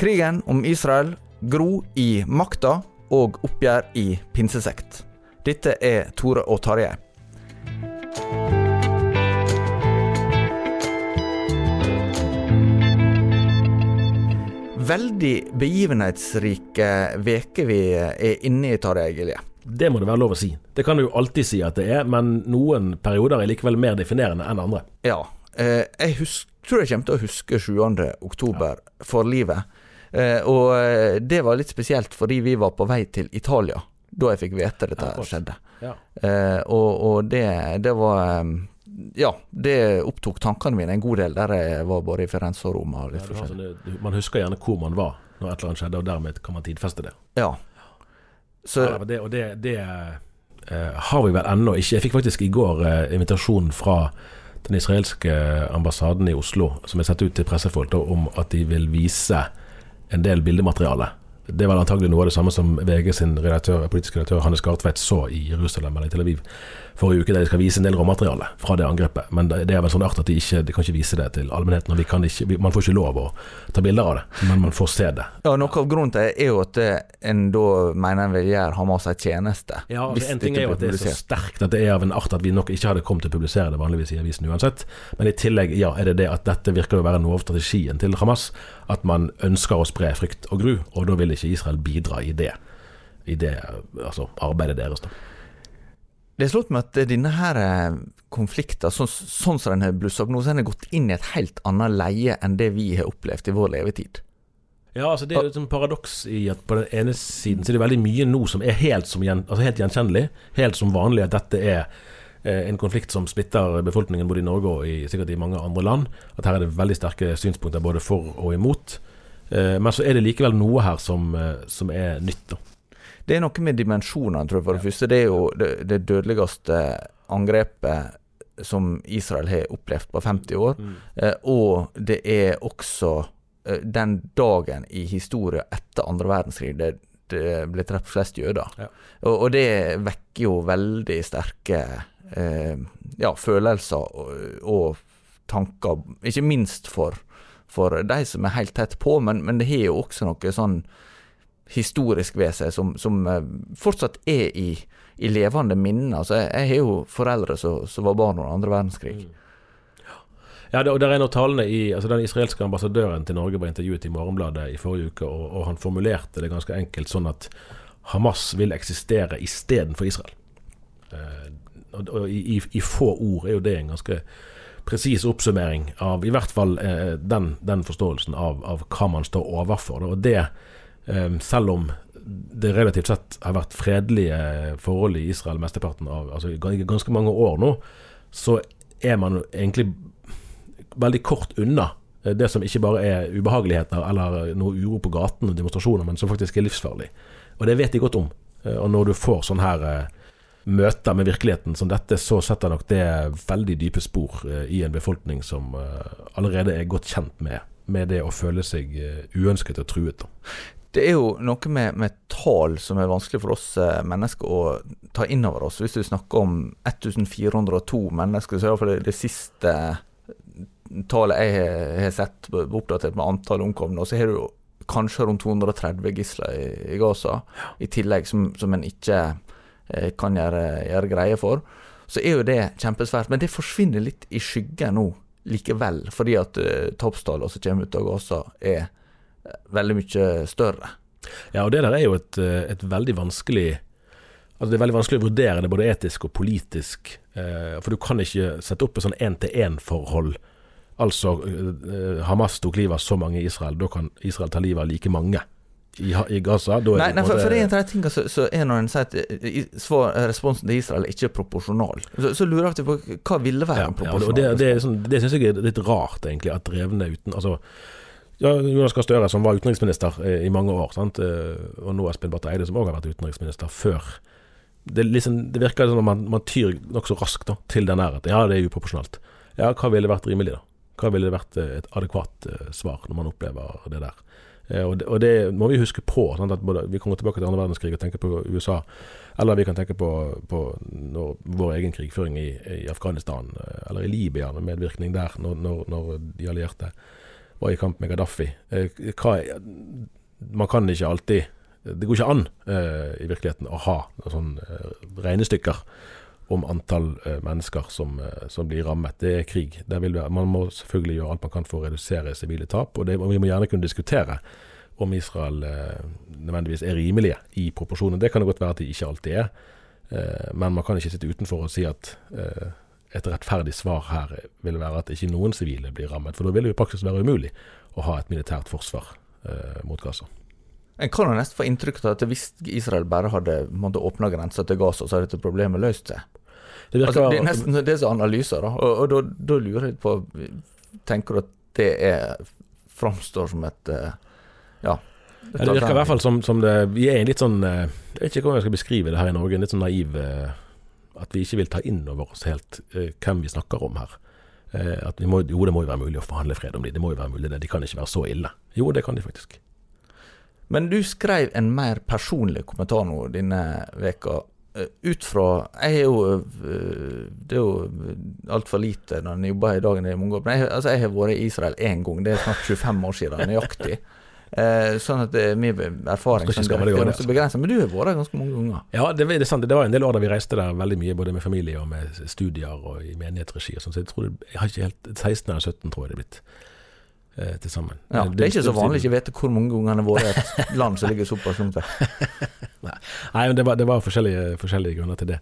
Krigen om Israel gro i makta og oppgjør i pinsesekt. Dette er Tore og Tarjei. Veldig begivenhetsrike veker vi er inne i, Tarjei Gilje. Det må det være lov å si. Det kan du jo alltid si at det er, men noen perioder er likevel mer definerende enn andre. Ja. Eh, jeg husker, tror jeg kommer til å huske 7. oktober for livet. Eh, og eh, det var litt spesielt fordi vi var på vei til Italia da jeg fikk vite dette her skjedde. Ja. Eh, og, og det, det var Ja, det opptok tankene mine en god del der jeg var både i Firenze og Roma. Og Ja, sånne, man husker gjerne hvor man var når et eller annet skjedde, og dermed kan man tidfeste det. Ja. Så Ja, det og det, det eh, har vi vel ennå ikke. Jeg fikk faktisk i går eh, invitasjon fra den israelske ambassaden i Oslo, som er satt ut til pressefolk, om at de vil vise en del bildemateriale. Det var antagelig noe av det samme som VG sin redaktør, politiske redaktør Hannes Gartveit så i Jerusalem eller i Tel Aviv forrige uke, der de skal vise en del råmateriale fra det angrepet. Men det er vel sånn art at de ikke de kan ikke vise det til allmennheten. og vi kan ikke, Man får ikke lov å ta bilder av det, men man får se det. ja, noe av grunnen til det er jo at det, en da mener en vil gjøre Hamas en tjeneste. Ja, altså, En ting er jo at det er så sterkt at det er av en art at vi nok ikke hadde kommet til å publisere det vanligvis i avisen uansett. Men i tillegg ja, er det det at dette virker å være noe av strategien til Hamas. At man ønsker å spre frykt og gru, og da vil ikke Israel bidra i det. I det altså, arbeidet deres. da. Det er slått meg at denne her eh, konflikten, sånn, sånn som den har blussa opp nå, så har den gått inn i et helt annet leie enn det vi har opplevd i vår levetid. Ja, altså Det er jo et paradoks i at på den ene siden så er det veldig mye nå som er helt, som gjen, altså helt gjenkjennelig. Helt som vanlig at dette er eh, en konflikt som splitter befolkningen både i Norge og i, sikkert i mange andre land. At her er det veldig sterke synspunkter både for og imot. Eh, men så er det likevel noe her som, eh, som er nytt. da. Det er noe med dimensjonene, tror jeg. For det første, det er jo det, det dødeligste angrepet som Israel har opplevd på 50 år. Eh, og det er også eh, den dagen i historien etter andre verdenskrig det, det ble drept flest jøder. Ja. Og, og det vekker jo veldig sterke eh, ja, følelser og, og tanker, ikke minst for, for de som er helt tett på, men, men det har jo også noe sånn historisk ved seg som, som eh, fortsatt er i, i levende minner. Altså, jeg, jeg har jo foreldre som, var barn under andre verdenskrig. Ja, det, og der er noe talende i altså Den israelske ambassadøren til Norge var intervjuet i Morgenbladet i forrige uke, og, og han formulerte det ganske enkelt sånn at Hamas vil eksistere istedenfor Israel. Eh, og, og i, i, I få ord er jo det en ganske presis oppsummering av i hvert fall eh, den, den forståelsen av, av hva man står overfor. Og det, selv om det relativt sett har vært fredelige forhold i Israel mesteparten av altså ganske mange år nå, så er man egentlig veldig kort unna eh, det som ikke bare er ubehageligheter eller noe uro på gaten og demonstrasjoner, men som faktisk er livsfarlig. Og det vet de godt om. Eh, Og når du får sånne her eh, møter med virkeligheten som dette, så setter nok det veldig dype spor i en befolkning som allerede er godt kjent med, med det å føle seg uønsket og truet. Det er jo noe med, med tall som er vanskelig for oss eh, mennesker å ta inn over oss. Hvis du snakker om 1402 mennesker, så er iallfall det, siste tallet jeg har- sett oppdatert med antall omkomne, og så har du kanskje rundt 230 gisler i, i Gaza i tillegg, som, som en ikke eh, kan gjøre, gjøre greie for. Så er jo det kjempesvært. Men det forsvinner litt i skyggen nå likevel, fordi at eh, toppstallene som kommer ut av Gaza, er veldig mye større. Ja, og det der er jo et, eh, et veldig vanskelig Altså Det er veldig vanskelig å vurdere det både etisk og politisk. Eh, for du kan ikke sette opp et sånn én-til-én-forhold. Altså eh, Hamas tok livet av så mange i Israel, da kan Israel ta livet av like mange i, Gaza. Er Nei, det nei for, for det er en av de tingene som som er når en sier at svår svar, responsen til Israel er ikke proporsjonal. Så, så lurer jeg på hva ville være Ja, en ja, proporsjonal og det, det, er sånn, det syns jeg er litt rart, egentlig, at drevne uten Altså, ja, Jonas Gahr Støre, som var utenriksminister eh, i mange år, sant? eh, og nå Espen Barth Eide, som òg har vært utenriksminister før. Det, liksom, det virker som om man, man tyr nokså raskt da, til den nærheten. ja, det er uproporsjonalt. Ja, hva ville vært rimelig, da? Hva ville vært eh, et adekvat uh, svar når man opplever det der? Uh, og, det, og det må vi huske på. Sant? At både, vi kommer tilbake til andre verdenskrig og tenker på USA. Eller vi kan tenke på, på når, vår egen krigføring i, i Afghanistan, eller i Libya, med medvirkning der, når, når, når de allierte var i kamp med Gaddafi. Eh, hva, man kan ikke alltid Det går ikke an eh, i virkeligheten å ha sånne eh, regnestykker om antall mennesker som, som blir rammet. Det er krig. Vil man må selvfølgelig gjøre alt man kan for å redusere sivile tap. Og, det, og vi må gjerne kunne diskutere om Israel eh, nødvendigvis er rimelige i proporsjoner. Det kan det godt være at de ikke alltid er. Eh, men man kan ikke sitte utenfor og si at eh, et rettferdig svar her vil være at ikke noen sivile blir rammet. For da vil det jo i praksis være umulig å ha et militært forsvar eh, mot Gaza. En kan jo nesten få inntrykk av at hvis Israel bare hadde åpna grensa til Gaza, så hadde dette problemet løst seg. Det Altså, det er nesten det er analyser, da. Og, og da, da lurer jeg på Tenker du at det er framstår som et eh, Ja. et Ja, det virker i hvert fall som, som det Vi er i en litt sånn eh, Jeg vet ikke hvordan jeg skal beskrive det her i Norge. En litt sånn naiv eh, At vi ikke vil ta inn over oss helt eh, hvem vi snakker om her. Eh, At må, jo, det må jo være mulig å forhandle fred om dem. Det må jo være mulig det. De kan ikke være så ille. Jo, det kan de faktisk. Men du skrev en mer personlig kommentar nå denne veka eh, ut fra Jeg er jo eh, Det er jo altfor lite når en jobber i dagen i mange. Men jeg, altså, jeg har vært i Israel én gang. Det er snart 25 år siden, nøyaktig. Eh, sånn at det er mye erfaring er det, ganske begrenset. Men du har vært der ganske mange ganger. Ja, det, det er sant. Det var en del år da vi reiste der veldig mye, både med familie og med studier og i menighetsregi og sånn. Så jeg tror det, jeg har ikke helt 16 eller 17, tror jeg det er blitt eh, til sammen. Ja, det er ikke så vanlig ikke vite hvor mange ganger han har vært i et land som ligger såpass langt. Nei, men det var, det var forskjellige, forskjellige grunner til det.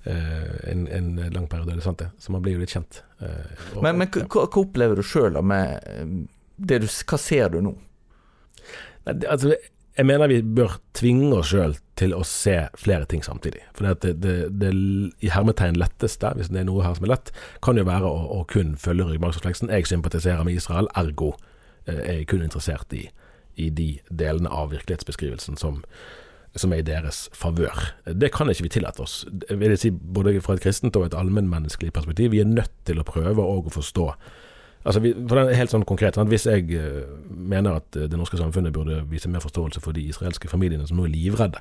Uh, en, en lang periode, det er sant det. Så man blir jo litt kjent. Uh, og- Men, men hva, hva opplever du sjøl med eh, det du Hva ser du nå? Nei, Altså, jeg mener vi bør tvinge oss sjøl til å se flere ting samtidig. For det, det, det, i hermetegn letteste, hvis det er noe her som er lett, kan jo være å, å kun følge ryggmargsrefleksen. Jeg sympatiserer med Israel, ergo eh, er jeg kun interessert i, i de delene av virkelighetsbeskrivelsen som, som er i deres favør. Det kan ikke vi tillate oss. Jeg vil si Både fra et kristent og et allmennmenneskelig perspektiv. Vi er nødt til å prøve å forstå Altså, helt sånn konkret, sant? Hvis jeg eh, mener at eh, det norske samfunnet burde vise mer forståelse for de israelske familiene som nå er livredde,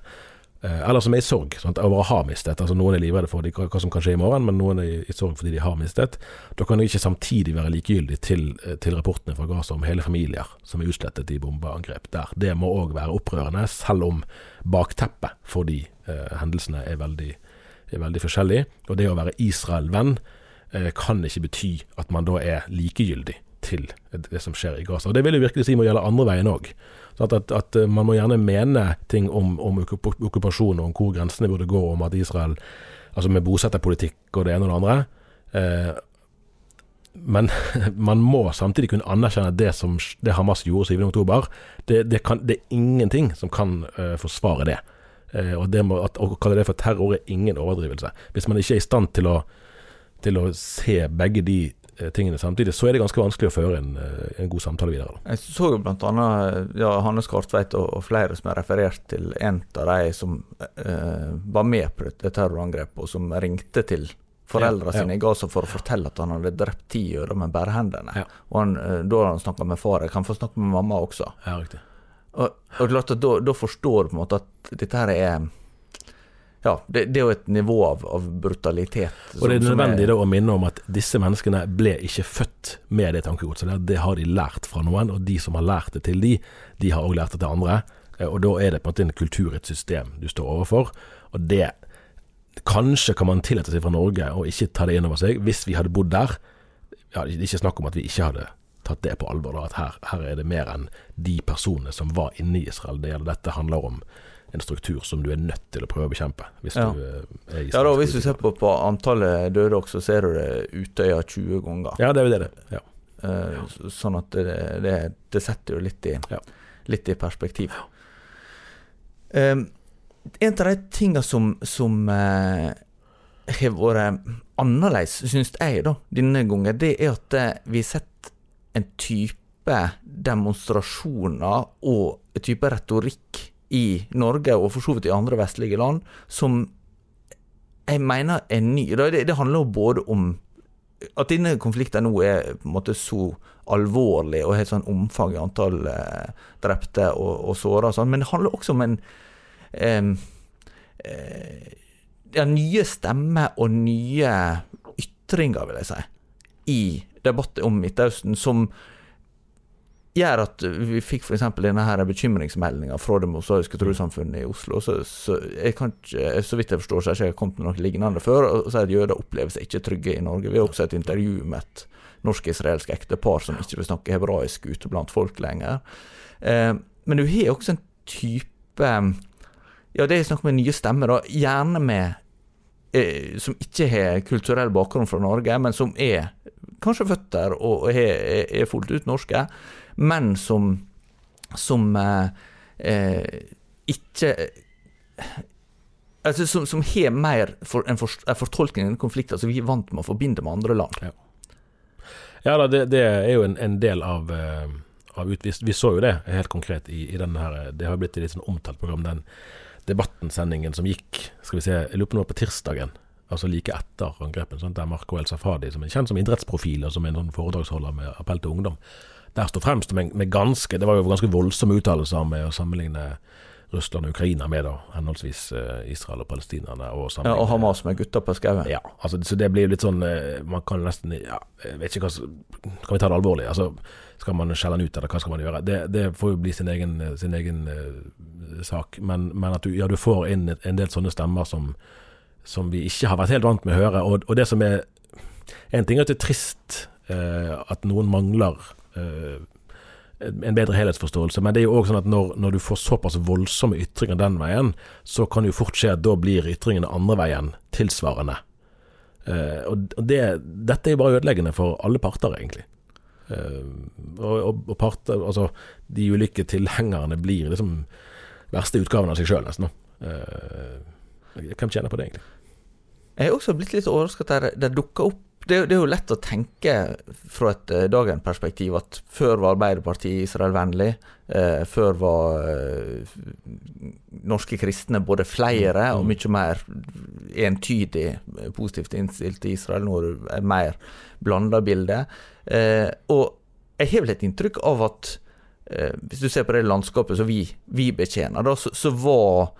eh, eller som er i sorg sant? over å ha mistet. Altså Noen er livredde for hva, som kan skje i morgen, men noen er i, sorg fordi de har mistet. Da kan du ikke samtidig være likegyldig til, til rapportene fra Gaza om hele familier som er utslettet i bombeangrep der. Det må òg være opprørende, selv om bakteppet for de eh, hendelsene er veldig, er veldig forskjellig. Og det å være Israel-venn kan ikke bety at man da er likegyldig til det som skjer i Gaza. Og Det vil jo virkelig si må gjelde andre veien òg. At, at, at eh, man må gjerne mene ting om, om okkupasjon og om hvor grensene burde gå, om at Israel Altså med bosetterpolitikk og det ene og det andre. Eh, men man må samtidig kunne anerkjenne det som det Hamas gjorde 7.10, det, det, det er ingenting som kan eh, forsvare det. Eh, og det må, å kalle det for terror er ingen overdrivelse. Hvis man ikke er i stand til å, til å se begge de eh, tingene samtidig, så er det ganske vanskelig å føre en, eh, en god samtale videre. Da. Jeg så jo annet ja, Hanne Skartveit og, og flere som har referert til en av de som eh, var med på dette terrorangrepet, og som ringte til foreldrene Ja, ja. sine i Gaza for å fortelle at han hadde drept ti jøder med bare hendene. Ja. Og han, eh, da har han snakka med far. Jeg kan få snakke med mamma også. Ja, riktig. Og, og klart at da, da forstår du på en måte at dette her er ja, det, det, er jo et nivå av, av brutalitet. og det er nødvendig er, å minne om at disse menneskene ble ikke født med det tankegodset. Det, det har de lært fra noen, og de som har lært det til de, de har også lært det til andre. Eh, og da er det på en måte en kultur, et system, du står overfor. Og det Kanskje kan man tillate seg fra Norge å ikke ta det inn over seg, hvis vi hadde bodd der. Ja, det er ikke snakk om at vi ikke hadde tatt det på alvor. Da, at her, her, er det mer enn de personene som var inne i Israel. Det, dette handler om en struktur som du er nødt til å prøve å bekjempe. Hvis ja. du eh, er i Ja, da, Hvis du ser på, på antallet døde også, så ser du det Utøya 20 ganger. Ja, det er det. Ja. Uh, sånn at det, det, det, setter jo litt i, ja. litt i perspektiv. Um, en av de tingene som, som uh, har vært annerledes, syns jeg, da, denne gangen, det er at vi har sett en type demonstrasjoner og en type retorikk i Norge, og for så vidt i andre vestlige land, som jeg mener er ny. Det, det handler jo både om at denne konflikten nå er på en måte så alvorlig og har sånn omfang i antall eh, drepte og, og såra, sånn, men det handler også om en eh, eh, ja, nye stemmer og nye ytringer, vil jeg si, i debatten om Midtøsten, som gjør at vi fikk f.eks. denne her bekymringsmeldinga fra Det mosaiske trossamfunnet i Oslo. Så, så, jeg kan ikke, så vidt jeg forstår, så har jeg ikke kommet med noe lignende før. og så er det Jøder opplever seg ikke trygge i Norge. Vi har også et intervju med et norsk-israelsk ektepar som ikke vil snakke hebraisk ute blant folk lenger. Eh, men du har også en type Ja, det er snakk om nye stemmer, da. Gjerne med eh, Som ikke har kulturell bakgrunn fra Norge, men som er kanskje født der og er, er fullt ut norske men som, som eh, eh, ikke altså Som, som har mer for, en, for, en fortolkning av konflikten som vi er vant med å forbinde med andre land. Ja, ja det, det, er jo en, en del av, uh, av utvist. Vi så jo det helt konkret i, i denne her Det har blitt et litt sånn omtalt program, den debattensendingen som gikk skal vi se, jeg lurer på noe på tirsdagen altså like etter angrepet, sånn, der Marco El Safadi, som er kjent som idrettsprofil og som en sånn foredragsholder med appell til ungdom, der står fremst med, med, ganske Det var jo ganske voldsomme uttalelser med å sammenligne Russland og Ukraina med da, henholdsvis uh, Israel og palestinerne. Og, ja, og Hamas med gutta på skauen. Ja, altså, så det blir jo litt sånn uh, Man kan nesten ja, jeg vet ikke hva Kan vi ta det alvorlig? Altså, skal man skjelle den ut, eller hva skal man gjøre? Det, det får jo bli sin egen, sin egen uh, sak. Men, men, at du, ja, du får inn en del sånne stemmer som, som vi ikke har vært helt vant med å høre. Og, og det som er En ting er at det er trist at noen mangler Eh, en bedre helhetsforståelse. Men det er jo òg sånn at når, når, du får såpass voldsomme ytringer den veien, så kan det jo fort skje at da blir ytringene andre veien tilsvarende. Uh, og det, dette er jo bare ødeleggende for alle parter, egentlig. Uh, og, og, parter, altså de ulike tilhengerne blir liksom verste utgaven av seg sjøl, nesten. Uh, hvem tjener på det, egentlig? Jeg er også blitt litt overrasket at det dukker opp det, det, er jo lett å tenke fra et uh, dagens perspektiv at før var Arbeiderpartiet Israel-vennlig. Uh, før var uh, norske kristne både flere og mm. mye mer entydig positivt innstilt til Israel. Nå er det et mer blanda bilde. og jeg har vel et inntrykk av at hvis du ser på det landskapet som vi, vi betjener, da, så, så var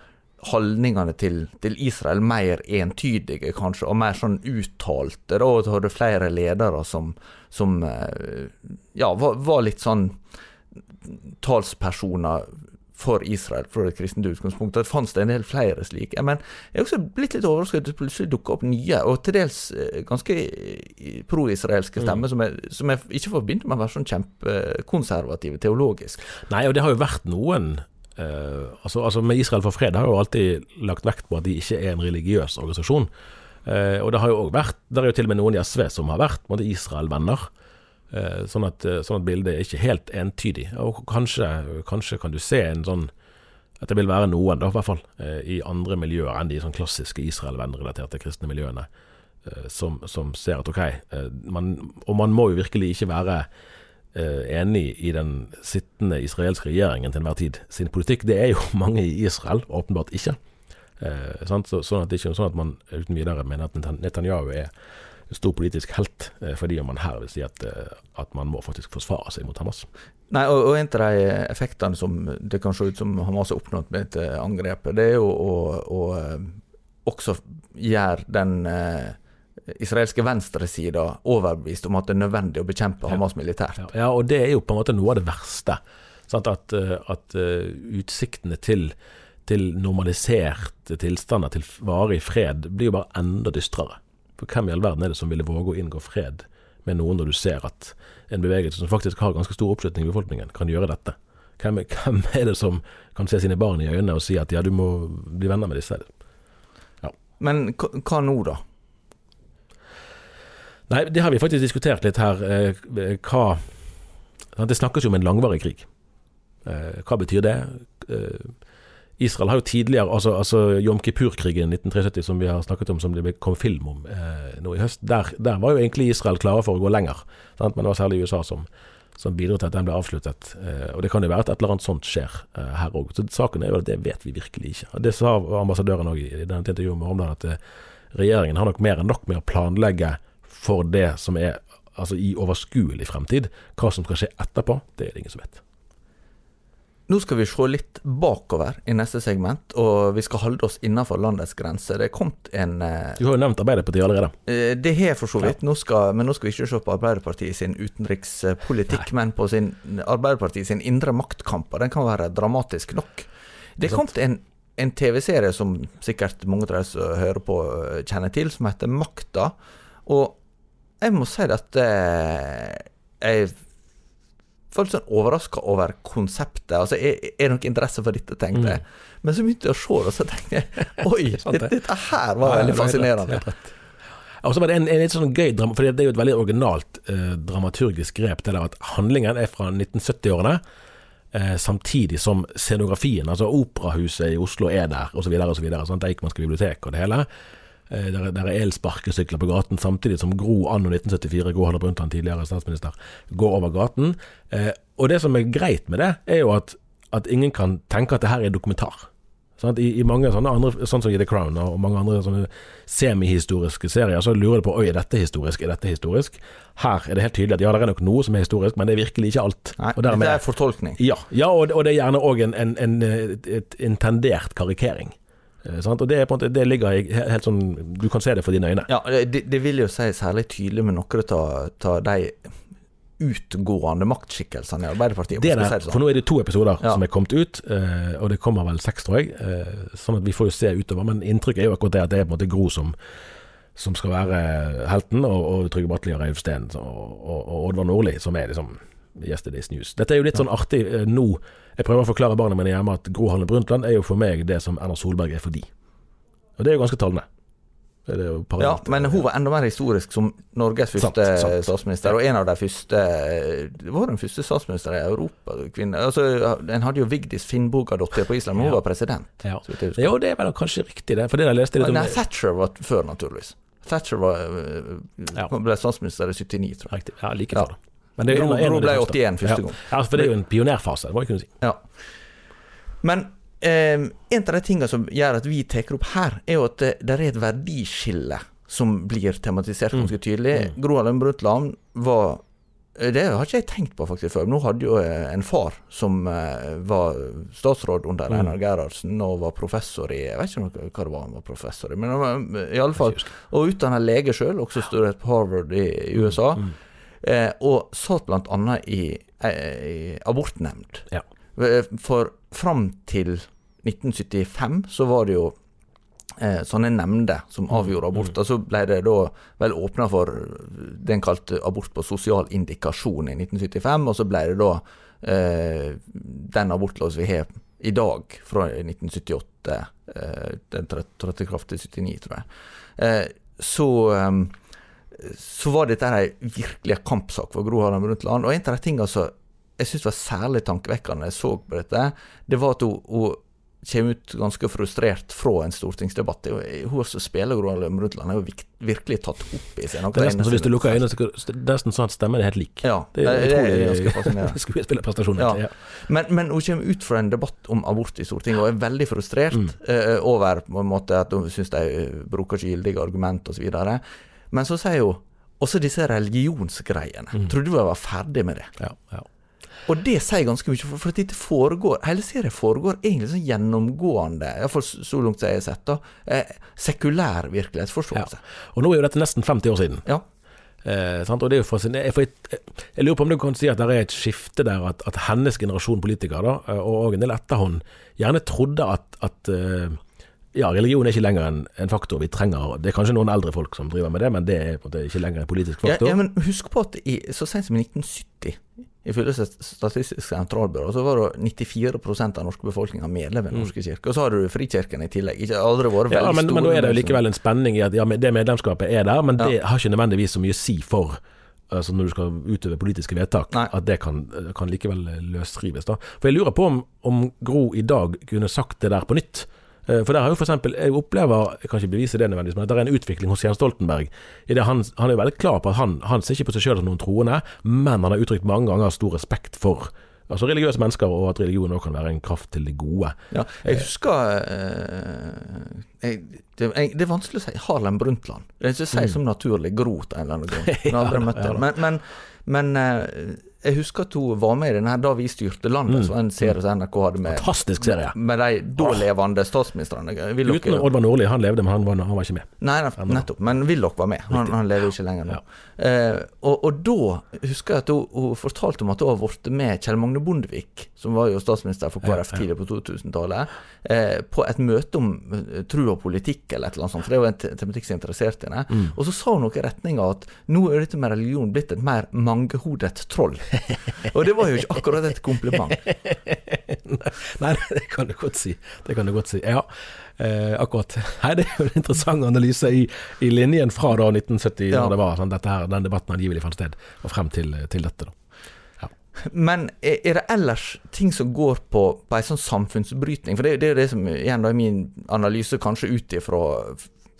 holdningene til, til, Israel mer entydige, kanskje, og mer sånn uttalte. Da hadde flere ledere som, som eh, ja, var, var, litt sånn talspersoner for Israel fra et kristent utgangspunkt. Det fantes det en del flere slike. Men jeg er også blitt litt overrasket at det plutselig dukker opp nye, og til dels eh, ganske eh, pro-israelske stemmer, mm. som, jeg, som jeg ikke forbinder med å være sånn kjempekonservative teologisk. Nei, og det har jo vært noen Uh, altså, altså, Med Israel for fred har jo alltid lagt vekt på at de ikke er en religiøs organisasjon. Uh, og det har jo også vært Det er jo til og med noen i SV som har vært Israel-venner. Uh, sånn, at, sånn at bildet er ikke helt entydig. Og kanskje, kanskje, kan du se en sånn at det vil være noen, da, i hvert fall, i andre miljøer enn de sånn klassiske Israel-vennrelaterte kristne miljøene, som, som, ser at ok man, Og man må jo virkelig ikke være enig i den sittende israelske regjeringen til enhver tid sin politikk. Det er jo mange i Israel åpenbart ikke. Eh, så, sånn at det ikke er sånn at man uten videre mener at Netanyahu er stor politisk helt, eh, fordi man her vil si at, eh, at man må faktisk forsvare seg mot Hamas. Nei, og, og en av de effektene som det kan se ut som Hamas har oppnådd med dette angrepet, det er jo å, å eh, også gjøre den eh, israelske venstresida overbevist om at det er nødvendig å bekjempe Hamas militært. Ja, ja, og det er jo på en måte noe av det verste. Sant? At, at uh, utsiktene til, til normaliserte tilstander, til varig fred, blir jo bare enda dystrere. For hvem i all verden er det som ville våge å inngå fred med noen når du ser at en bevegelse som faktisk har ganske stor oppslutning i befolkningen, kan gjøre dette? Hvem, hvem er det som kan se sine barn i øynene og si at ja, du må bli venner med disse? Ja. Men hva nå, da? Nei, det har vi faktisk diskutert litt her. Eh, hva Det snakkes jo om en langvarig krig. Eh, hva betyr det? Eh, Israel har jo tidligere, altså, altså Jom Kippur-krigen 1973 som vi har snakket om, som det kom film om eh, nå i høst, der, der, var jo egentlig Israel klare for å gå lenger. Sant? Men det var særlig USA som, som bidro til at den ble avsluttet. Eh, og Det kan jo være at et eller annet sånt skjer eh, her òg. Så saken er jo at det vet vi virkelig ikke. Det sa ambassadøren òg i, i denne intervjuet med Hormland, at eh, regjeringen har nok mer enn nok med å planlegge for det som er altså i overskuelig fremtid. Hva som skal skje etterpå, det er det ingen som vet. Nå skal vi se litt bakover i neste segment, og vi skal holde oss innenfor landets grenser. Det er kommet en eh, Du har jo nevnt Arbeiderpartiet allerede. Eh, det har jeg for så vidt. Nå skal, men nå skal vi ikke se på Arbeiderpartiet sin utenrikspolitikk, Nei. men på sin, Arbeiderpartiet sin indre maktkamp. Og den kan være dramatisk nok. Det er kommet en, en TV-serie som sikkert mange av de som hører på, eh, kjenner til, som heter Makta. Og jeg må si at jeg følte sånn overraska over konseptet. Altså, er, er det noen interesse for dette, tenkte jeg. Mm. Men så begynte jeg å se det, og så tenkte jeg oi, dette, dette, her var veldig fascinerende. Og så var det en, en litt sånn gøy drama, for det er jo et veldig originalt eh, dramaturgisk grep. Det der at handlingen er fra 1970-årene, eh, samtidig som scenografien, altså operahuset i Oslo er der, osv., osv. Deichmanske bibliotek og det hele. Eh, der, der er elsparkesykler på gaten, samtidig som Gro anno 1974, Gro Harlem Brundtland, tidligere statsminister, går over gaten. Eh, og det som er greit med det, er jo at, at ingen kan tenke at det her er dokumentar. Sånn I, I, mange sånne andre, sånn som i The Crown og mange andre sånne semihistoriske serier, så lurer du på Oi, er dette historisk, er dette historisk? Her er det helt tydelig at ja, det er nok noe som er historisk, men det er virkelig ikke alt. Nei, dermed, det er fortolkning. Ja, ja og, og, det er gjerne òg en, en, en, et intendert karikering. Eh, sant? Og det, er måte, det ligger helt sånn Du kan se det for dine øyne. Ja, det, det vil jo si særlig tydelig med noen av de utgående maktskikkelsene i Arbeiderpartiet. Det der, sånn. For nå er det to episoder ja. som er kommet ut, eh, og det kommer vel seks, tror jeg. Eh, sånn at vi får jo se utover. Men inntrykket er jo akkurat det at det er på en måte Gro som, som skal være helten, og, og Trygve Bratteli og Reiulf Steen og, og, og Oddvar Nordli som er liksom Yesterday's News. Dette er jo litt sånn artig nå jeg prøver å forklare barna mine hjemme at Gro Harlem Brundtland er jo for meg det som Erna Solberg er for de. Og det er jo ganske talende. ja, men hun var enda mer historisk som Norges første sant, sant. statsminister, og en av de første Det var den første statsministeren i Europa. Kvinne. Altså, en hadde jo Vigdis Finnbogadottir på Island, men hun var president. Ja. Jo, det er vel kanskje riktig, det. For det jeg leste litt om Nei, Thatcher var før, naturligvis. Thatcher var, ble statsminister i 79, tror jeg. Riktig. Ja, like før, da. Men det Bro Gro ble 81 første gang. Ja, for det er jo en pionerfase, det må jeg kunne si. Ja. Men eh, en av de tingene som gjør at vi tar opp her, er jo at det, det er et verdiskille som blir tematisert mm. ganske tydelig. Mm. Gro Harlem Brundtland var det har ikke jeg tenkt på faktisk før. Nå hadde jo en far som var statsråd under mm. Einar Gerhardsen og var professor i Jeg vet ikke hva det var han var professor i, men i alle fall, og utdanna lege sjøl, også studert på Harvard i, i USA. Mm. Eh, og satt bl.a. I, eh, i abortnemnd. Ja. Eh, for fram til 1975 så var det jo eh, sånne nemnder som mm. avgjorde aborter. Så ble det da vel åpna for det en kalte abort på sosial indikasjon i 1975, og så ble det da eh, den abortloven vi har i dag, fra 1978. Eh, den trådte i kraft i 79, tror jeg. Eh, så så var dette ei virkelig kampsak for Gro Harlem Brundtland. Og en av de tingene som jeg syntes var særlig tankevekkende når jeg så på dette, det var at hun, hun kommer ut ganske frustrert fra en stortingsdebatt. Hun som spiller Gro Harlem Brundtland, er jo virkelig tatt opp i seg. Det er nesten så hvis du lukker øynene, så det nesten sånn at stemmen er helt lik. Ja, det er, er ganske fascinerende. Ja. ja. Men, men, hun kommer ut fra en debatt om abort i Stortinget og er veldig frustrert mm. uh, over på en måte at hun syns de bruker ikke gyldige argument osv. Men så sier hun også disse religionsgreiene. Mm. Trodde hun var ferdig med det. Ja, ja. Og det sier ganske mye, for, for dette foregår Hele serien foregår egentlig sånn gjennomgående, iallfall så langt jeg har sett, da, eh, sekulær virkelighetsforståelse. Og nå er jo dette nesten 50 år siden. Ja. Eh, sant? Og det er jo fascinerende. Jeg, jeg lurer på om du kan si at det er et skifte der, at, at hennes generasjon politikere, da, og, og en del etter hun, gjerne trodde at, at eh, ja, religion er ikke lenger en, en, faktor vi trenger. Det er kanskje noen eldre folk som driver med det, men det er på en måte ikke lenger en politisk faktor. Ja, ja men husk på at i, så sent som i 1970 Ifølge Statistisk sentralbyrå så var det 94% av norske befolkninga medlem i Den norske kirke. Og så har du Frikirken i tillegg. Ikke aldri vært veldig ja, men, store. Men da er det jo likevel en spenning i at ja, det medlemskapet er der, men det har ikke nødvendigvis så mye å si for altså når du skal utøve politiske vedtak, Nei. at det kan, kan likevel løsrives. da. For Jeg lurer på om, om Gro i dag kunne sagt det der på nytt. Eh, For der har jo for eksempel, Jeg opplever, jeg kan ikke bevise det nødvendigvis, men at det er en utvikling hos Jens Stoltenberg. I det han, han er veldig klar på at han, han ser ikke på seg selv som noen troende, men han har uttrykt mange ganger stor respekt for altså religiøse mennesker, og at religion òg kan være en kraft til det gode. Ja, jeg husker eh, jeg, det, jeg, det er vanskelig å si Harlem Brundtland. Det er ikke å si som naturlig grot en eller annen Ja, ja. Men, men, men eh, jeg husker at hun var med i den her Da vi styrte landet, mm. en serie som NRK hadde med, Fantastisk serie. med de da levende statsministrene. Dere- Uten Oddvar Nordli, han levde, men han var, han var ikke med. Nei, nettopp. Men Willoch var med. Han, han lever ikke lenger nå. Eh, og, og da husker jeg at hun, hun fortalte om at hun har vært med Kjell Magne Bondevik, som var jo statsminister for KrF tidlig på 2000-tallet, eh, på et møte om eh, tro og politikk eller et eller annet sånt, for det var en tematikk som interesserte henne. Og så sa hun noe i retning av at nå er dette med religion blitt et mer mangehodet troll. og det var jo ikke akkurat et kompliment. Nei, det kan du godt si. Det kan du godt si. Ja, eh, akkurat. Nei, det er jo en interessant analyse i, i linjen fra da 1970, Ja. når det var sånn, her, den debatten angivelig fant sted, og frem til, til dette. da. Men er er det ellers ting som går på, på en sånn samfunnsbrytning? For det, det er jo det som igjen da er min analyse kanskje ut ifra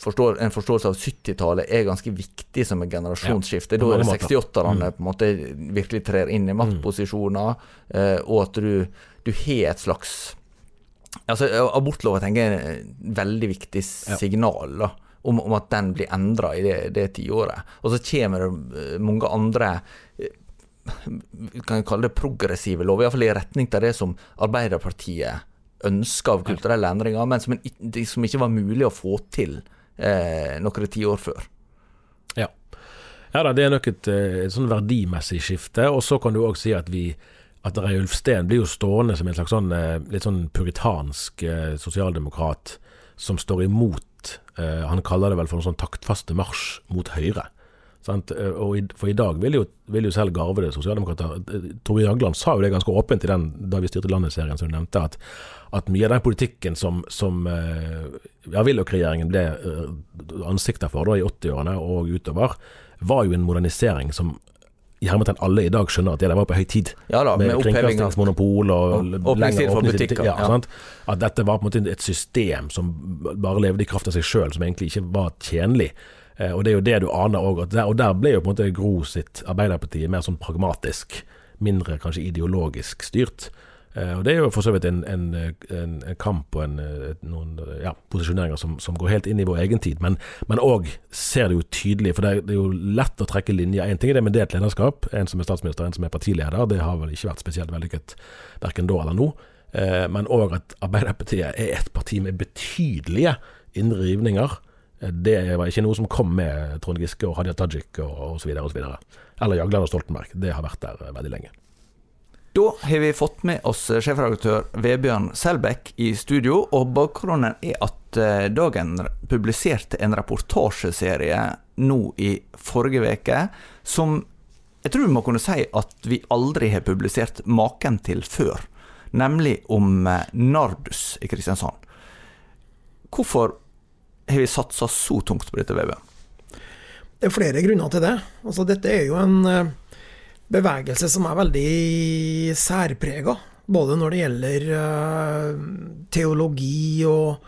forstår, en forståelse av 70-tallet er ganske viktig som et generasjonsskifte. Ja, da er det 68-erne på en måte virkelig trer inn i maktposisjoner, mm. og at du, du har et slags Altså, Abortlova tenker jeg er et veldig viktig signal da, om, om at den blir endra i det, det tiåret. Og så kommer det eh, mange andre kan jeg kalle det progressive lover, iallfall i retning til det som Arbeiderpartiet ønska av kulturelle endringer, men som, en, som ikke var mulig å få til eh, noen tiår før. Ja. ja da, det er nok et, eh, et sånn verdimessig skifte. Og så kan du òg si at vi at Reiulf Steen blir jo stående som en slags sånn eh, litt sånn puritansk eh, sosialdemokrat som står imot eh, Han kaller det vel for en sånn taktfaste marsj mot Høyre. Sant? Eh, Og for i dag vil jo, vil jo selv garvede sosialdemokrater eh, Torbjørn Jagland sa jo det ganske åpent i den da vi styrte landet-serien som du nevnte, at, at mye av den politikken som, som eh, ja, Willoch-regjeringen ble ansiktet ansikter for da i 80-årene og utover, var jo en modernisering som i hermetegn alle i dag skjønner at det der var på høy tid. Ja da, med med kringkastingsmonopol og, Og- lenger butikker, Ja, ja. At dette var på en måte et system som bare levde i kraft av seg sjøl, som egentlig ikke var tjenlig. Eh, og det er jo det du aner òg. Og der ble jo på en måte Gro sitt Arbeiderpartiet mer sånn pragmatisk, mindre kanskje ideologisk styrt. Eh, og Det er jo for så vidt en, en, en, en kamp og eh, noen ja, posisjoneringer som, som går helt inn i vår egen tid, men òg ser det jo tydelig. For det er, det er jo lett å trekke linjer. Én ting er det med delt lederskap, en som er statsminister, en som er partileder. Det har vel ikke vært spesielt vellykket verken da eller nå. Men òg at Arbeiderpartiet er et parti med betydelige indre rivninger. Det var ikke noe som kom med Trond Giske og Hadia Tajik og osv. Eller Jagland og Stoltenberg. Det har vært der veldig lenge. Da har vi fått med oss sjefredaktør Vebjørn Selbekk i studio, og bakgrunnen er at eh, Dagen publiserte en reportasjeserie nå i forrige uke som jeg tror vi må kunne si at vi aldri har publisert maken til før, nemlig om eh, Nardus i Kristiansand. Hvorfor har vi satsa så tungt på dette, vevet? Det er flere grunner til det. Altså, dette er jo en eh, bevegelse som er veldig særprega. Både når det gjelder eh, teologi og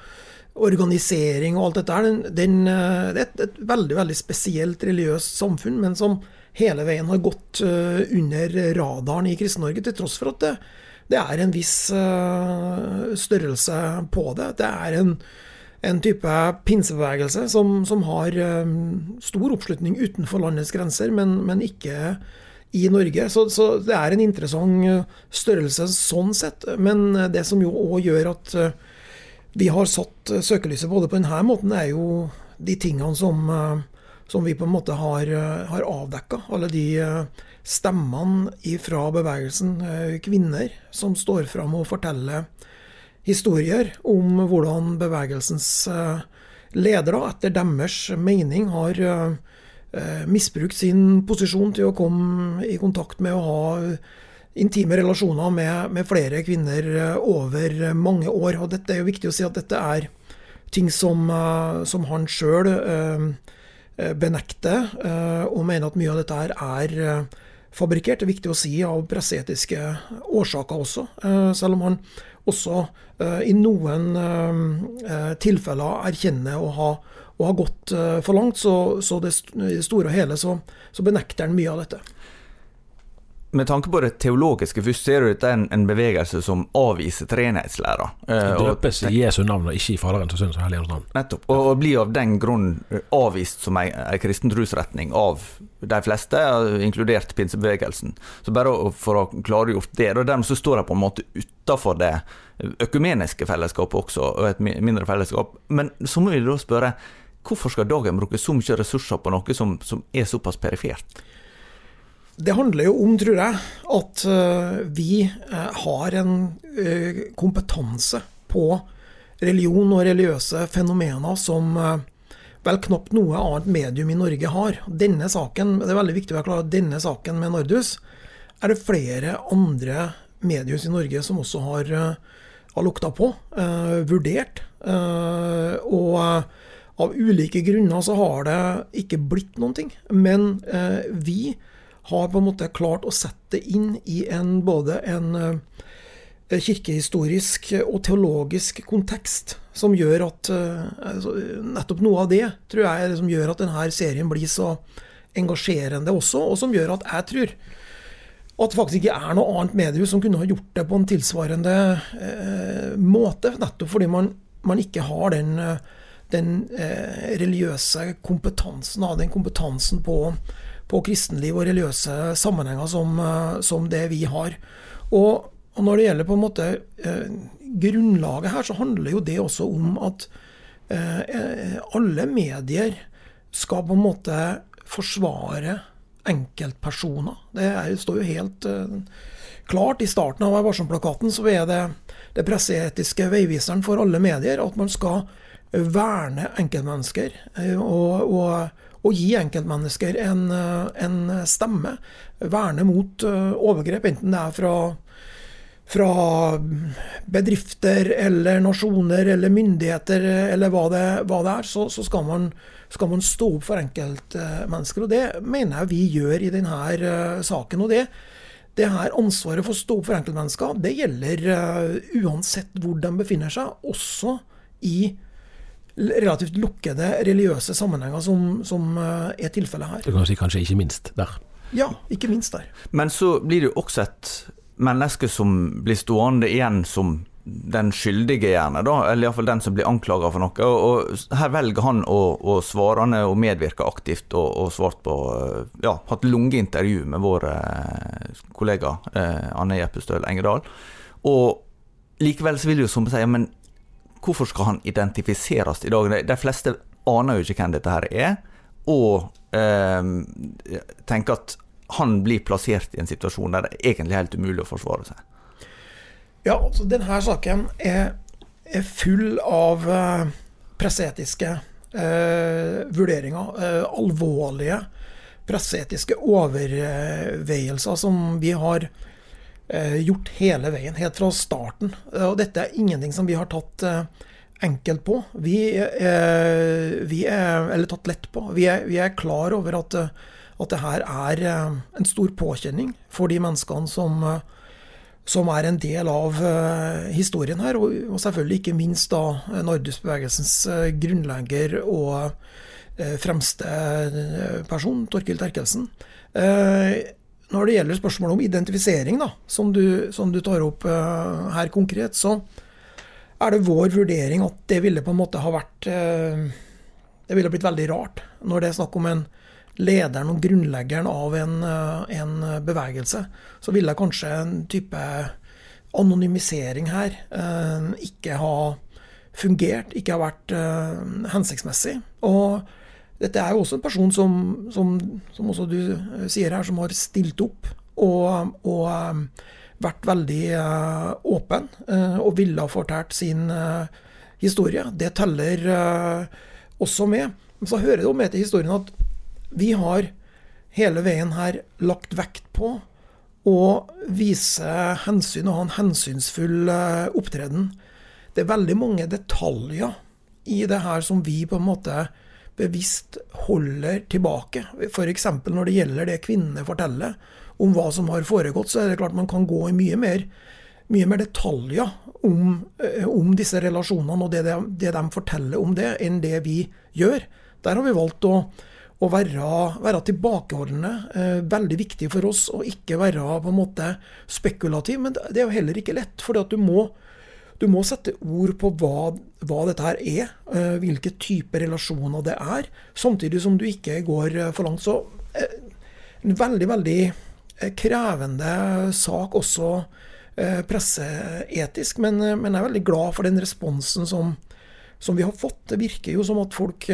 organisering og alt dette her. Eh, det er et, et veldig veldig spesielt religiøst samfunn, men som hele veien har gått under radaren i Kristen-Norge, til tross for at det, det er en viss størrelse på det. Det er en en type pinsebevegelse som, som har um, stor oppslutning utenfor landets grenser, men, men ikke i Norge. Så, så, det er en interessant størrelse sånn sett. Men det som jo òg gjør at vi har satt søkelyset både på denne måten, er jo de tingene som, som vi på en måte har, har avdekka. Alle de stemmene fra bevegelsen, kvinner, som står fram og forteller historier om hvordan bevegelsens eh, ledere, etter deres mening, har eh, misbrukt sin posisjon til å komme i kontakt med å ha intime relasjoner med, med flere kvinner eh, over mange år. Og dette er jo viktig å si at dette er ting som, som han sjøl benekter, og mener at mye av dette her er fabrikkert. Det er viktig å si av presseetiske årsaker også, selv om han også uh, i noen uh, tilfeller erkjenner å ha, å ha gått for langt. Så, så det store og hele så, så benekter han mye av dette. Med tanke på det teologiske, først ser du dette en, en bevegelse som avviser treenhetslæra. Eh, døpes i Jesu navn og ikke i Faderens og Sønnens og Helligens navn. Nettopp. Og, og blir av den grunn avvist som ei, ei kristen trosretning av de fleste, inkludert pinsebevegelsen. Så bare for å klargjort det. Og dermed så står de på en måte utafor det økumeniske fellesskapet også, og et mindre fellesskap. Men så må vi da spørre, hvorfor skal dagen bruke så mye ressurser på noe som, som er såpass perifert? Det handler jo om, tror jeg, at eh, vi eh, har en eh, kompetanse på religion og religiøse fenomener som vel knapt noe annet medium i Norge har. Denne saken, Det er veldig viktig å være klar denne saken med Nardus er det flere andre mediehus i Norge som også har, har lukta på, eh, vurdert. Eh, og av ulike grunner så har det ikke blitt noen ting. Men eh, vi har på en måte klart å sette inn i en, både en eh, kirkehistorisk og teologisk kontekst som gjør at eh, altså, Nettopp noe av det tror jeg det som gjør at denne serien blir så engasjerende også, og som gjør at jeg tror at det faktisk ikke er noe annet mediehus som kunne ha gjort det på en tilsvarende eh, måte. Nettopp fordi man, man ikke har den, den eh, religiøse kompetansen, den kompetansen på på kristenliv og religiøse sammenhenger som, eh, som det vi har. Og, og, når det gjelder på en måte eh, grunnlaget her, så handler jo det også om at eh, alle medier skal på en måte forsvare enkeltpersoner. Det er, står jo helt eh, klart. I starten av Varsom-plakaten så er det det presseetiske veiviseren for alle medier at man skal verne enkeltmennesker. Eh, og, og å gi enkeltmennesker en, eh, en stemme. Verne mot eh, overgrep, enten det er fra, fra bedrifter eller nasjoner eller myndigheter eller hva det, hva det er, så, så skal, man, skal, man, stå opp for enkeltmennesker. Og det mener jeg vi gjør i denne uh, saken. og det det her ansvaret for å stå opp for enkeltmennesker, det gjelder uansett hvor de befinner seg, også i relativt lukkede religiøse sammenhenger som, som eh, er tilfellet her. Du kan si kanskje ikke minst der. Ja, ikke minst der. Men så blir det jo også et menneske som blir stående igjen som den skyldige, gjerne, da, eller iallfall den som blir anklaga for noe. Og, og, Her velger han å, å svare og medvirke aktivt, og, og svart på eh, Ja, hatt lange intervju med vår eh, kollega eh, Anne Jeppestøl Engedal. Og likevel så vil jo som si, men Hvorfor skal han identifiseres i dag? De fleste aner jo ikke hvem dette her er, og eh, tenker at han blir plassert i en situasjon der det er egentlig helt umulig å forsvare seg. Ja, altså denne saken er, er full av eh, presseetiske eh, vurderinger. Uh, alvorlige presseetiske overveielser som vi har Eh, gjort hele veien, helt fra starten. Eh, og dette er ingenting som vi har tatt eh, enkelt på. Vi, vi er, eller tatt lett på. Vi er, vi er klar over at, at det her er en stor påkjenning for de menneskene som, som er en del av historien her, og, selvfølgelig ikke minst da Nardus-bevegelsens grunnlegger og fremste person, Torkild Terkelsen. Når det gjelder spørsmålet om identifisering, da, som du, som du tar opp uh, her konkret, så er det vår vurdering at det ville på en måte ha vært uh, Det ville blitt veldig rart når det er snakk om en lederen og grunnleggeren av en, uh, en bevegelse. Så ville kanskje en type anonymisering her ikke ha fungert, ikke ha vært hensiktsmessig. Og dette er jo også en person som, som, som også du sier her, som har stilt opp og, og vært veldig uh, åpen og ville ha fortalt sin historie. Det teller også med. Men så hører det jo med til historien at vi har hele veien her lagt vekt på å vise hensyn og ha en hensynsfull opptreden. Det er veldig mange detaljer i det her som vi på en måte bevisst holder tilbake. F.eks. når det gjelder det kvinnene forteller om hva som har foregått, så er det klart man kan gå i mye mer, mye mer detaljer om, eh, om, disse relasjonene og det de, det de, forteller om det, enn det vi gjør. Der har vi valgt å, å være, være, tilbakeholdne. Eh, veldig viktig for oss å ikke være på en måte spekulativ, men det er jo heller ikke lett. for du må, du må sette ord på hva, hva dette her er, uh, hvilke typer relasjoner det er, samtidig som du ikke går for langt. Så uh, en veldig, veldig Eh, krevende sak også uh, presseetisk, men, eh, men, jeg er veldig glad for den responsen som, som, vi har fått. Det virker jo som at folk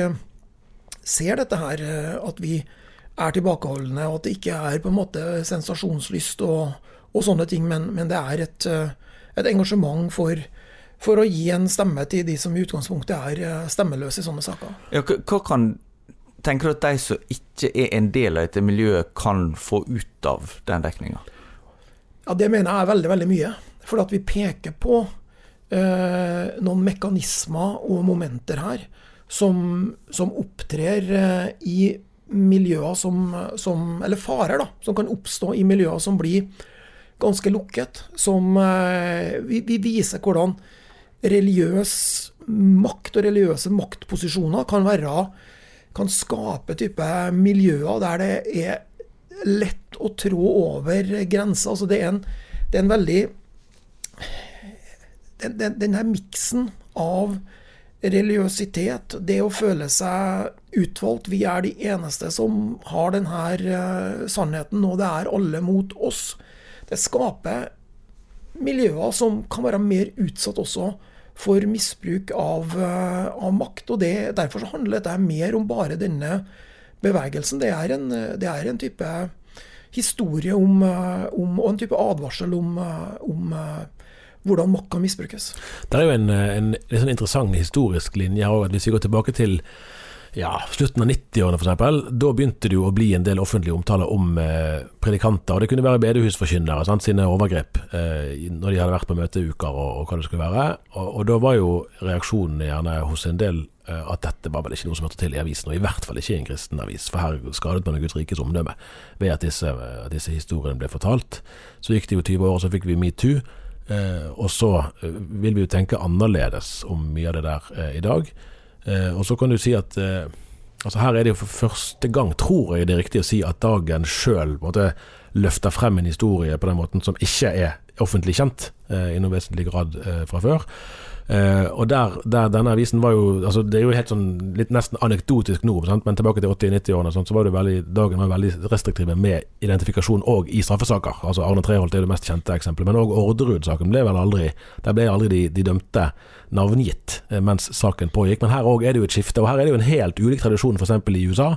ser dette her, at vi er tilbakeholdne, og at det ikke er på en måte sensasjonslyst og, og sånne ting, men, men det er et, et engasjement for, for, å gi en stemme til de som i utgangspunktet er stemmeløse i sånne saker. Ja, hva kan tenker du at de som ikke er en del av dette miljøet, kan få ut av den dekninga? Ja, det mener jeg er veldig, veldig mye. For at vi peker på eh, noen mekanismer og momenter her som, som opptrer eh, i miljøer som, som, Eller farer, da. Som kan oppstå i miljøer som blir ganske lukket. Som eh, vi, vi viser hvordan religiøs makt og religiøse maktposisjoner kan være kan skape type miljøer der det er lett å trå over grenser. Altså det, er en, det er en veldig Den, den, den her miksen av religiøsitet, det å føle seg utvalgt Vi er de eneste som har denne uh, sannheten, og det er alle mot oss. Det skaper miljøer som kan være mer utsatt også for misbruk av, eh, av makt. og det, Derfor så handler dette mer om bare denne bevegelsen. Det er en, det er en type historie om, eh, om, og en type advarsel om, eh, om hvordan makt kan misbrukes. Det er jo en, en, en sånn interessant historisk linje her Hvis vi går tilbake til ja, slutten av 90-årene f.eks., da begynte det jo å bli en del offentlige omtaler om eh, predikanter. og Det kunne være bedehusforkynnere sant, sine overgrep eh, når de hadde vært på møteuker og, og hva det skulle være. Og, og, da var jo reaksjonen gjerne hos en del eh, at dette var vel ikke noe som hørte til i avisen, og i hvert fall ikke i en kristen avis. For her skadet man Guds rikes omdømme ved at disse, disse, historiene ble fortalt. Så gikk det jo 20 år, og så fikk vi metoo. Eh, og så eh, vil vi jo tenke annerledes om mye av det der eh, i dag. Eh, og så kan du si at eh, altså her er det jo for første gang, tror jeg det er riktig å si, at dagen sjøl løfter frem en historie på den måten som ikke er offentlig kjent eh, i noe vesentlig grad fra før. Uh, og der, der, denne avisen var jo altså Det er jo helt sånn litt nesten anekdotisk nå, sant? men tilbake til 80-90-årene så var det veldig, dagen var veldig restriktive med identifikasjon òg i straffesaker. Altså Arne Treholt er det mest kjente eksempelet, men òg Orderud-saken ble vel aldri Der ble aldri de, de dømte navngitt uh, mens saken pågikk. Men her òg er det jo et skifte, og her er det jo en helt ulik tradisjon f.eks. i USA,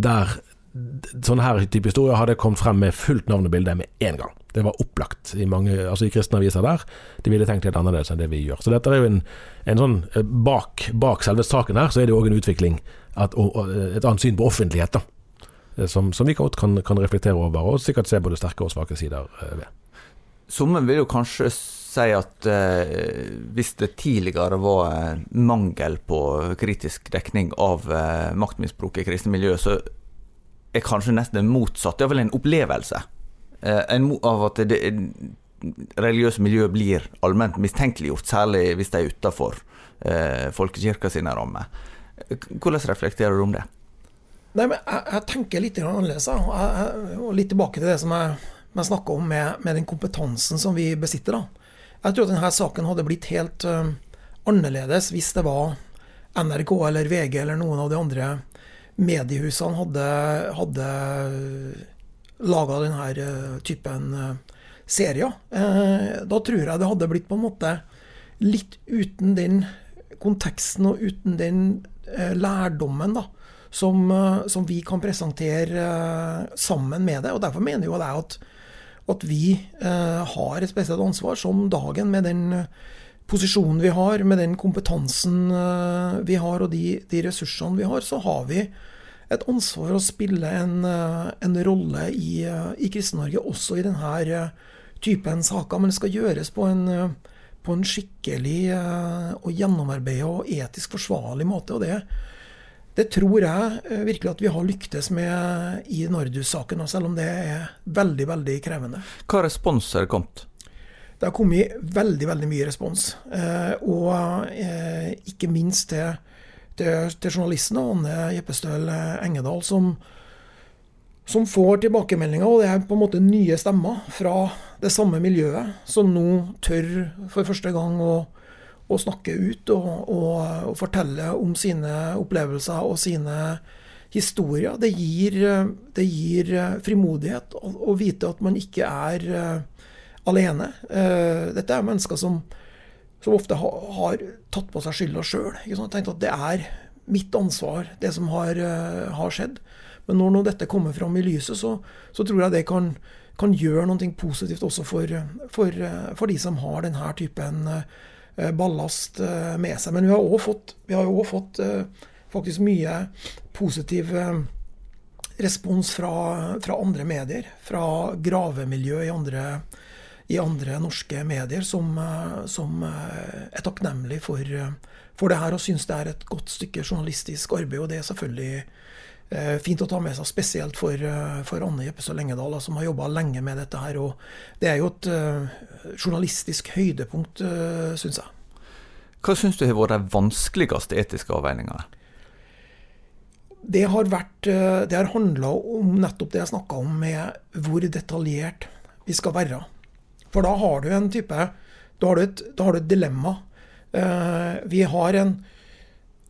der sånne her type historier hadde kommet frem med fullt navn og bilde med en gang. Det var opplagt i mange, altså i kristne aviser der. De ville tenkt litt annerledes enn det vi gjør. Så dette er jo en, en sånn eh, bak, bak, selve saken her, så er det jo òg en utvikling, at, og, og, et annet syn på offentlighet, da. Eh, som, som vi godt kan, kan, reflektere over, og sikkert se både sterke og svake sider eh, ved. Summen vil jo kanskje si at eh, hvis det tidligere var mangel på kritisk dekning av eh, maktmisbruk i kristne miljø, så er kanskje nesten det motsatte. Iallfall en opplevelse Eh, en, av at det, religiøse miljø blir allment mistenkeliggjort, særlig hvis de er utafor eh, folkekirka sine rammer. Hvordan reflekterer du om det? Nei, men jeg, jeg tenker litt annerledes. Jeg, jeg, og litt tilbake til det som jeg, jeg snakka om med, med, den kompetansen som vi besitter. Da. Jeg tror at denne saken hadde blitt helt uh, annerledes hvis det var NRK eller VG eller noen av de andre mediehusene hadde, hadde laga denne eh, typen eh, serier. Eh, da tror jeg det hadde blitt på en måte litt uten den konteksten og uten den lærdommen da, som, som vi kan presentere sammen med det. og Derfor mener jo jeg at, at vi har et spesielt ansvar som dagen med den posisjonen vi har, med den kompetansen vi har og de, de ressursene vi har, så har vi et ansvar å spille en, eh, en rolle i, eh, i Kristen-Norge, også i denne typen saker. Men det skal gjøres på en, på en skikkelig og gjennomarbeidet og etisk forsvarlig måte. og det det tror jeg virkelig at vi har lyktes med i Nordus-saken, selv om det er veldig veldig krevende. Hva respons har det kommet? Det har kommet veldig veldig mye respons. Eh, og eh, ikke minst til, til, til journalisten Anne Jeppestøl Engedal, som, som får tilbakemeldinger. Og det er på en måte nye stemmer fra det samme miljøet, som nå tør for første gang å, å snakke ut og, og, og, fortelle om sine opplevelser og sine historier. Det gir, det gir frimodighet å, å vite at man ikke er alene. Eh, dette er mennesker som, som ofte har, har, tatt på seg skylda sjøl. Tenkt at det er mitt ansvar, det som har, uh, har skjedd. Men når, nå dette kommer fram i lyset, så, så tror jeg det kan, kan, gjøre noe positivt også for, for, for, de som har denne typen uh, ballast med seg. Men vi har òg fått, fått faktisk mye positiv respons fra, fra, andre medier. Fra gravemiljø i andre i andre norske medier som, eh, som eh, er takknemlig for, eh, for det her og syns det er et godt stykke journalistisk arbeid. Og det er selvfølgelig fint å ta med seg, spesielt for, for Anne Jeppestad Lengedal, som har jobba lenge med dette her. Og det er jo et journalistisk høydepunkt, syns jeg. Hva syns du har vært de vanskeligste etiske avveiningene? Det har vært Det har handla om nettopp det jeg snakka om, med hvor detaljert vi skal være. For da har du en type Da har du et, har du et dilemma. Uh, vi, har en,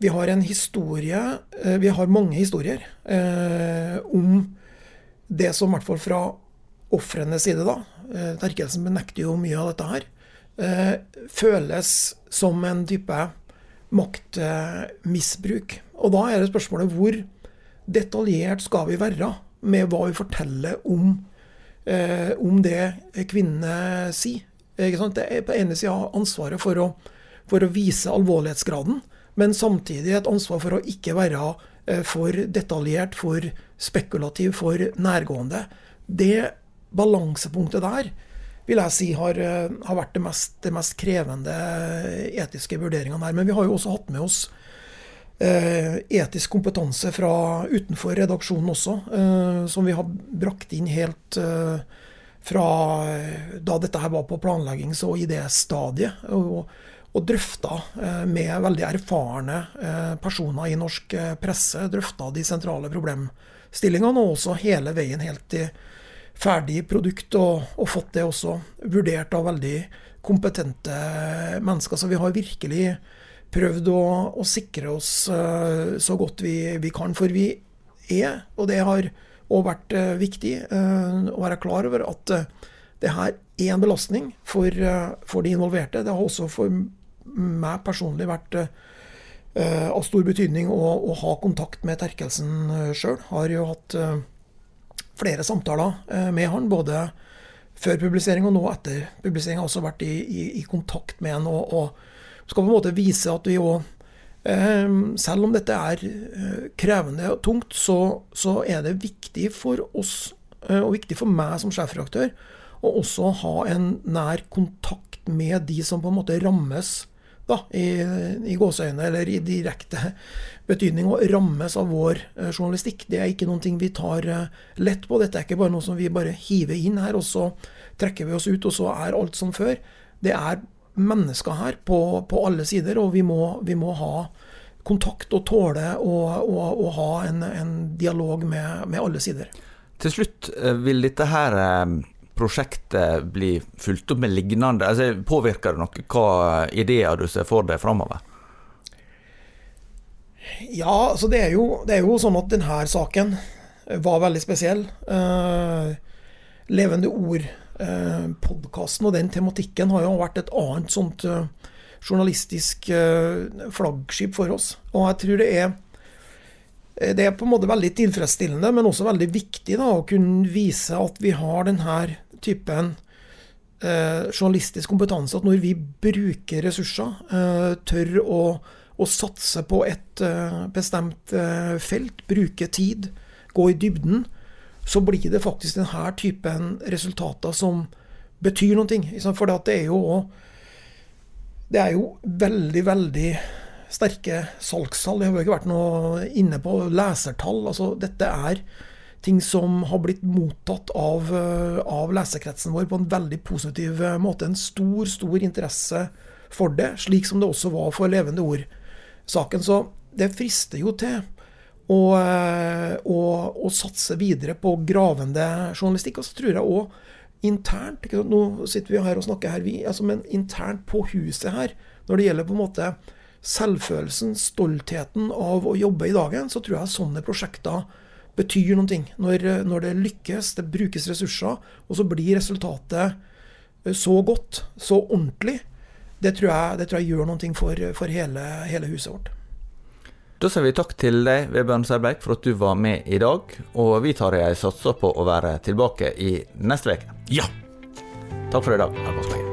vi har en historie uh, Vi har mange historier uh, om det som i hvert fall fra ofrenes side, da Terkelsen benekter jo mye av dette her. føles som en type maktmisbruk. Og da er det spørsmålet hvor detaljert skal vi være med hva vi forteller om eh, om det kvinnene sier. Det er på ene sida ansvaret for å, for å, vise alvorlighetsgraden, men samtidig et ansvar for å ikke være eh, for detaljert, for spekulativ, for nærgående. Det balansepunktet der vil jeg si har, eh, har vært det mest, det mest, krevende etiske vurderingene her. Men vi har jo også hatt med oss eh, etisk kompetanse fra utenfor redaksjonen også, eh, som vi har brakt inn helt eh, fra eh, da dette her var på planleggings- og idéstadiet. Og, og drøfta eh, med veldig erfarne eh, personer i norsk presse. Drøfta de sentrale problemstillingene, og også hele veien helt til ferdig produkt. Og, og fått det også vurdert av veldig kompetente mennesker. Så vi har virkelig prøvd å, å sikre oss uh, så godt vi, vi, kan. For vi er, og det har òg vært uh, viktig uh, å være klar over, at det her er en belastning for, for, de involverte. Det har også for meg personlig vært av stor betydning å, å, ha kontakt med Terkelsen sjøl. Har jo hatt flere samtaler med han, både før publisering og nå etter publisering. Har også vært i, i, i kontakt med han. og, og skal på en måte vise at vi òg eh, selv om dette er eh, krevende og tungt, så, så er det viktig for oss, eh, og viktig for meg som sjefredaktør, å også ha en nær kontakt med de som på en måte rammes da, i, i gåseøyne, eller i direkte betydning, og rammes av vår journalistikk. Det er ikke noen ting vi tar lett på. Dette er ikke bare noe som vi bare hiver inn her, og så trekker vi oss ut, og så er alt som før. Det er mennesker her på, på alle sider, og vi må, vi må, ha kontakt og tåle å ha en, en dialog med, med, alle sider. Til slutt, eh, vil dette her eh, prosjektet bli fulgt opp med lignende? Altså, påvirker det noe hva ideer du ser for deg framover? Ja, altså det er, jo, det er jo sånn at denne saken var veldig spesiell. Eh, Levende ord-podkasten eh, og den tematikken har jo vært et annet sånt eh, journalistisk eh, flaggskip for oss. Og jeg tror det er eh, det er på en måte veldig tilfredsstillende, men også veldig viktig da, å kunne vise at vi har denne typen eh, journalistisk kompetanse. At når vi bruker ressurser, tør å, å, satse på et bestemt felt, bruke tid, gå i dybden, så blir det faktisk denne typen resultater som betyr noe. For det er jo det er jo veldig, veldig sterke salgstall. Det har jo ikke vært noe inne på lesertall. Altså, dette er ting som har blitt mottatt av, av lesekretsen vår på en veldig positiv måte. En stor, stor interesse for det, slik som det også var for Levende Ord-saken. Så det frister jo til å, og, og, satse videre på gravende journalistikk. Og så tror jeg òg internt Nå sitter vi her og snakker her, vi, altså, men internt på huset her, når det gjelder på en måte selvfølelsen, stoltheten av å jobbe i dagen, så tror jeg sånne prosjekter betyr noe. Når, når det lykkes, det brukes ressurser, og så blir resultatet så godt, så ordentlig, det tror jeg, det tror jeg gjør noe for, for hele, hele huset vårt. Da sier vi takk til deg, Vebjørn Serbeik, for at du var med i dag. Og vi tar ei satser på å være tilbake i neste uke. Ja! Takk for i dag.